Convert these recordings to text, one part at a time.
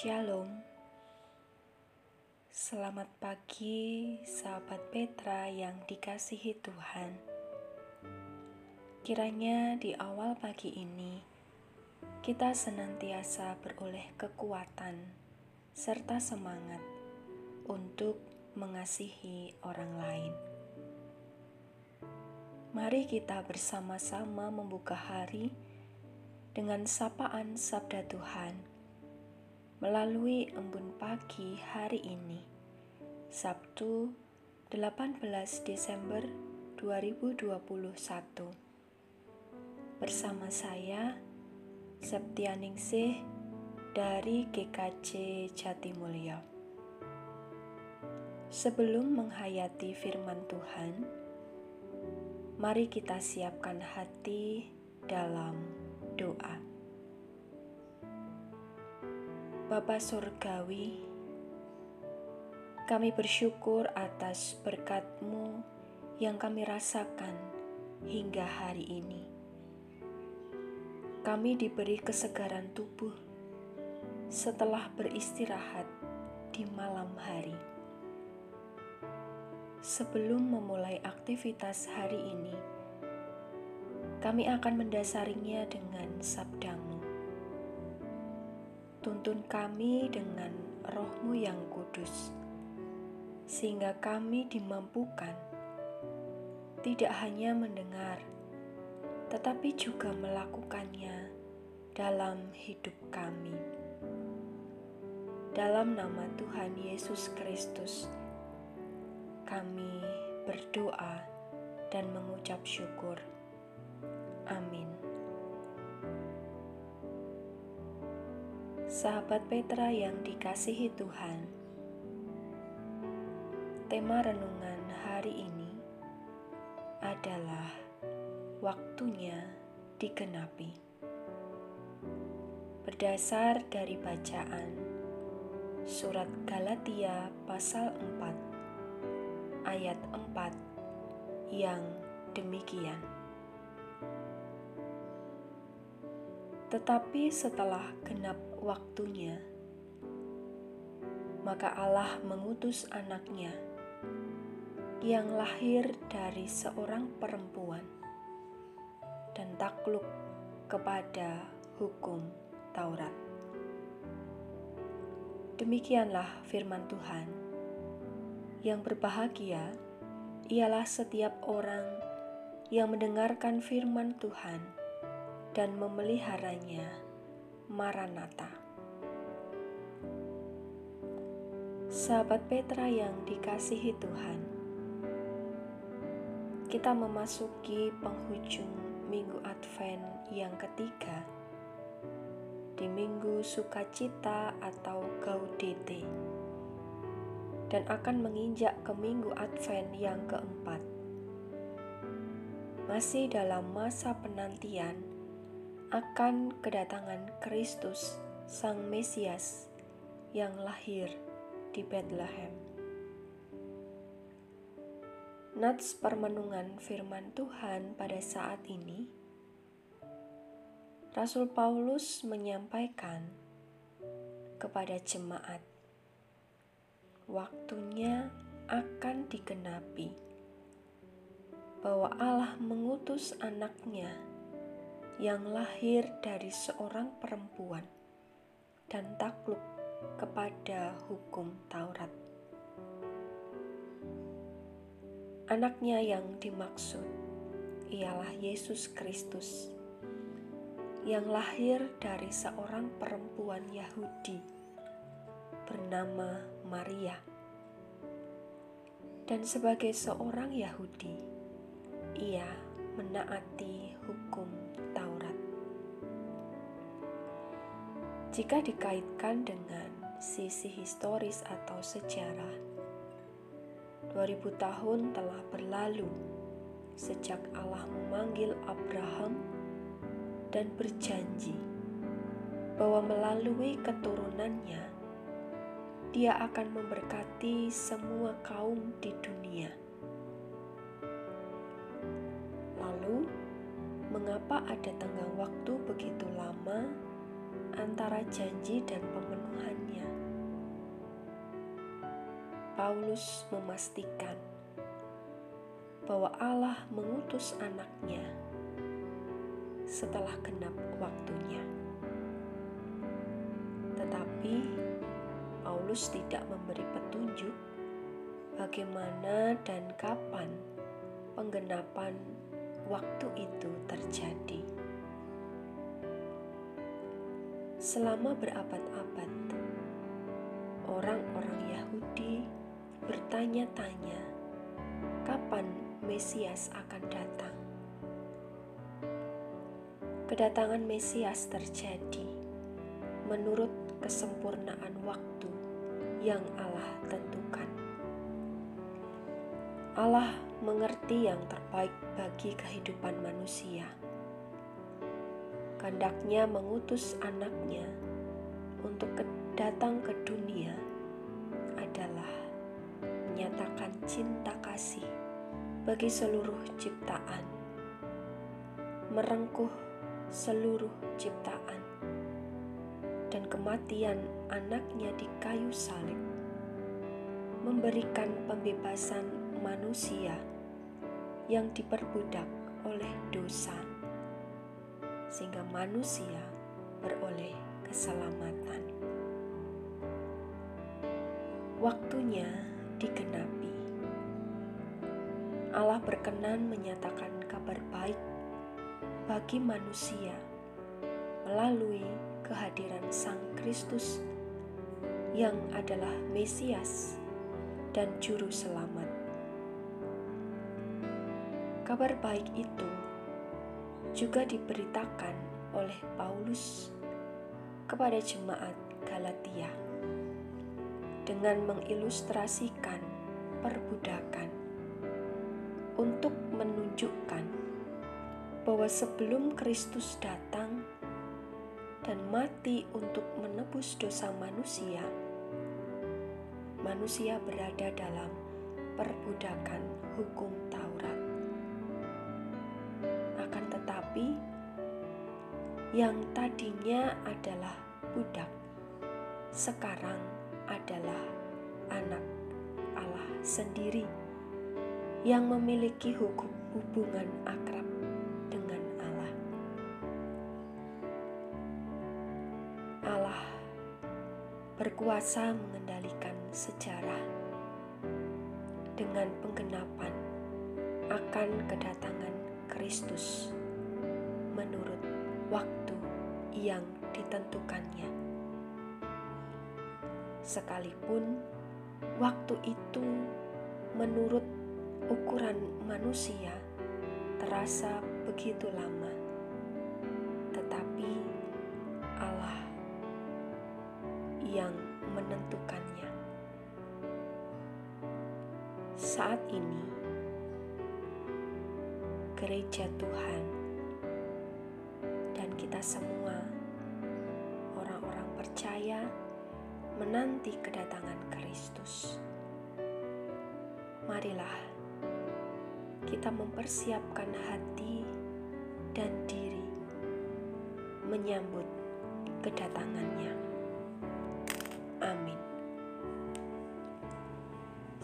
Shalom. Selamat pagi, sahabat Petra yang dikasihi Tuhan. Kiranya di awal pagi ini kita senantiasa beroleh kekuatan serta semangat untuk mengasihi orang lain. Mari kita bersama-sama membuka hari dengan sapaan Sabda Tuhan melalui embun pagi hari ini, Sabtu 18 Desember 2021. Bersama saya, Septianingsih dari GKJ Jatimulyo. Sebelum menghayati firman Tuhan, mari kita siapkan hati dalam doa. Bapa Surgawi, kami bersyukur atas berkat-Mu yang kami rasakan hingga hari ini. Kami diberi kesegaran tubuh setelah beristirahat di malam hari. Sebelum memulai aktivitas hari ini, kami akan mendasarinya dengan sabdamu tuntun kami dengan rohmu yang kudus, sehingga kami dimampukan tidak hanya mendengar, tetapi juga melakukannya dalam hidup kami. Dalam nama Tuhan Yesus Kristus, kami berdoa dan mengucap syukur. Amin. Sahabat Petra yang dikasihi Tuhan, tema renungan hari ini adalah waktunya digenapi. Berdasar dari bacaan surat Galatia pasal 4 ayat 4 yang demikian. Tetapi setelah genap waktunya, maka Allah mengutus anaknya yang lahir dari seorang perempuan dan takluk kepada hukum Taurat. Demikianlah firman Tuhan. Yang berbahagia ialah setiap orang yang mendengarkan firman Tuhan dan memeliharanya. Maranatha. Sahabat Petra yang dikasihi Tuhan, kita memasuki penghujung Minggu Advent yang ketiga di Minggu Sukacita atau Gaudete dan akan menginjak ke Minggu Advent yang keempat. Masih dalam masa penantian akan kedatangan Kristus, Sang Mesias, yang lahir di Bethlehem. Nats permenungan firman Tuhan pada saat ini, Rasul Paulus menyampaikan kepada jemaat, waktunya akan digenapi bahwa Allah mengutus anaknya yang lahir dari seorang perempuan dan takluk kepada hukum Taurat. Anaknya yang dimaksud ialah Yesus Kristus yang lahir dari seorang perempuan Yahudi bernama Maria. Dan sebagai seorang Yahudi, ia menaati hukum Jika dikaitkan dengan sisi historis atau sejarah, 2000 tahun telah berlalu sejak Allah memanggil Abraham dan berjanji bahwa melalui keturunannya dia akan memberkati semua kaum di dunia. Lalu, mengapa ada tenggang waktu begitu lama antara janji dan pemenuhannya. Paulus memastikan bahwa Allah mengutus anaknya setelah genap waktunya. Tetapi Paulus tidak memberi petunjuk bagaimana dan kapan penggenapan waktu itu terjadi. Selama berabad-abad, orang-orang Yahudi bertanya-tanya kapan Mesias akan datang. Kedatangan Mesias terjadi menurut kesempurnaan waktu yang Allah tentukan. Allah mengerti yang terbaik bagi kehidupan manusia. Kandaknya mengutus anaknya untuk datang ke dunia adalah menyatakan cinta kasih bagi seluruh ciptaan, merengkuh seluruh ciptaan, dan kematian anaknya di kayu salib memberikan pembebasan manusia yang diperbudak oleh dosa, sehingga manusia beroleh keselamatan. Waktunya digenapi. Allah berkenan menyatakan kabar baik bagi manusia melalui kehadiran Sang Kristus yang adalah Mesias dan Juru Selamat. Kabar baik itu juga diberitakan oleh Paulus kepada jemaat Galatia dengan mengilustrasikan perbudakan untuk menunjukkan bahwa sebelum Kristus datang dan mati untuk menebus dosa manusia, manusia berada dalam perbudakan hukum Taurat. Yang tadinya adalah budak, sekarang adalah anak Allah sendiri yang memiliki hukum hubungan akrab dengan Allah. Allah berkuasa mengendalikan sejarah dengan penggenapan akan kedatangan Kristus menurut waktu yang ditentukannya. Sekalipun waktu itu menurut ukuran manusia terasa begitu lama, tetapi Allah yang menentukannya. Saat ini, gereja Tuhan semua, orang-orang percaya, menanti kedatangan Kristus. Marilah kita mempersiapkan hati dan diri menyambut kedatangannya. Amin.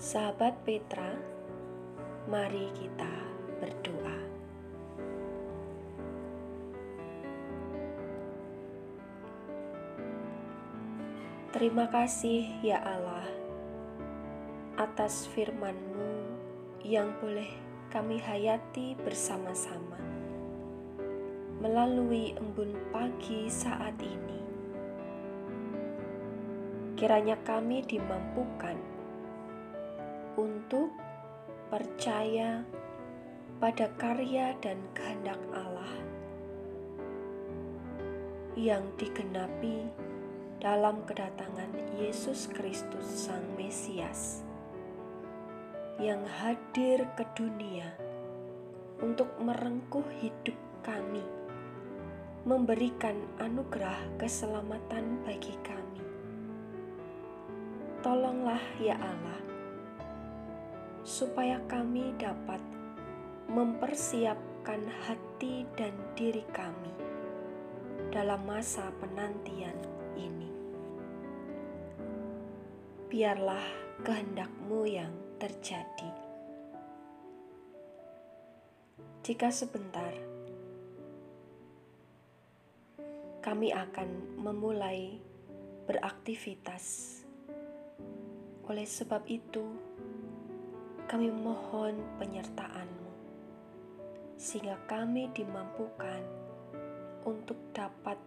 Sahabat Petra, mari kita berdoa. Terima kasih ya Allah atas firman-Mu yang boleh kami hayati bersama-sama melalui embun pagi saat ini. Kiranya kami dimampukan untuk percaya pada karya dan kehendak Allah yang digenapi dalam kedatangan Yesus Kristus Sang Mesias yang hadir ke dunia untuk merengkuh hidup kami, memberikan anugerah keselamatan bagi kami. Tolonglah ya Allah, supaya kami dapat mempersiapkan hati dan diri kami dalam masa penantian ini. Biarlah kehendakmu yang terjadi. Jika sebentar, kami akan memulai beraktivitas. Oleh sebab itu, kami mohon penyertaan-Mu, sehingga kami dimampukan untuk dapat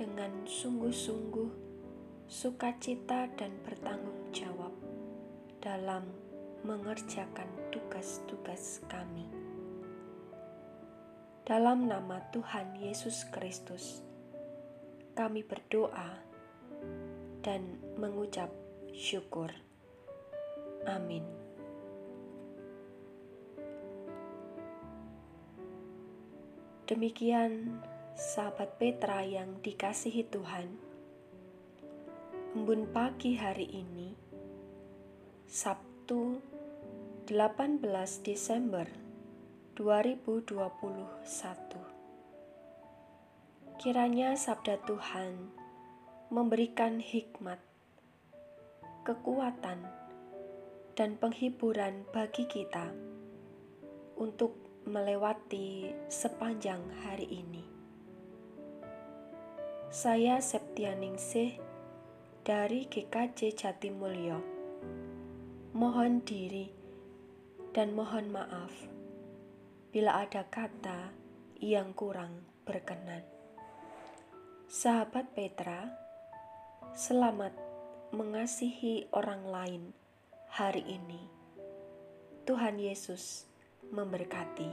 dengan sungguh-sungguh sukacita dan bertanggung jawab dalam mengerjakan tugas-tugas kami. Dalam nama Tuhan Yesus Kristus, kami berdoa dan mengucap syukur. Amin. Demikian sahabat Petra yang dikasihi Tuhan. Embun pagi hari ini, Sabtu 18 Desember 2021. Kiranya sabda Tuhan memberikan hikmat, kekuatan, dan penghiburan bagi kita untuk melewati sepanjang hari ini. Saya Septianingsih dari GKJ Jatimulyo. Mohon diri dan mohon maaf bila ada kata yang kurang berkenan. Sahabat Petra, selamat mengasihi orang lain hari ini. Tuhan Yesus memberkati.